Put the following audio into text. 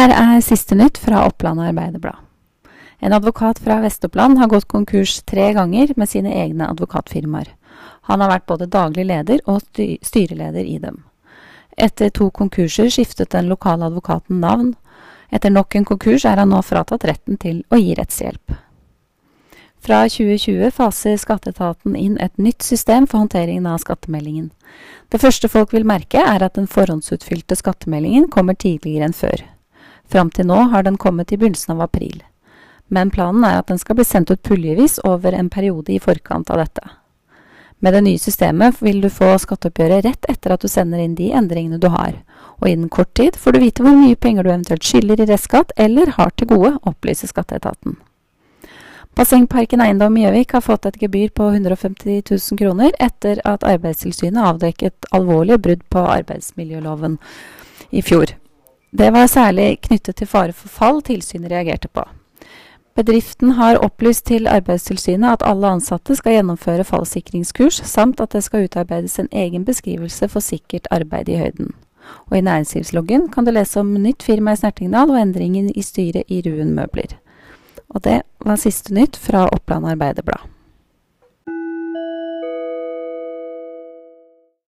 Her er siste nytt fra Oppland Arbeiderblad. En advokat fra Vest-Oppland har gått konkurs tre ganger med sine egne advokatfirmaer. Han har vært både daglig leder og styreleder i dem. Etter to konkurser skiftet den lokale advokaten navn. Etter nok en konkurs er han nå fratatt retten til å gi rettshjelp. Fra 2020 faser skatteetaten inn et nytt system for håndteringen av skattemeldingen. Det første folk vil merke, er at den forhåndsutfylte skattemeldingen kommer tidligere enn før. Fram til nå har den kommet i begynnelsen av april. Men planen er at den skal bli sendt ut puljevis over en periode i forkant av dette. Med det nye systemet vil du få skatteoppgjøret rett etter at du sender inn de endringene du har, og innen kort tid får du vite hvor mye penger du eventuelt skylder i restskatt eller har til gode, opplyser skatteetaten. Bassengparken Eiendom Gjøvik har fått et gebyr på 150 000 kroner etter at Arbeidstilsynet avdekket alvorlige brudd på arbeidsmiljøloven i fjor. Det var særlig knyttet til fare for fall tilsynet reagerte på. Bedriften har opplyst til Arbeidstilsynet at alle ansatte skal gjennomføre fallsikringskurs, samt at det skal utarbeides en egen beskrivelse for sikkert arbeid i høyden. Og i næringslivsloggen kan du lese om nytt firma i Snertingdal og endringen i styret i Ruen Møbler. Og det var siste nytt fra Oppland Arbeiderblad.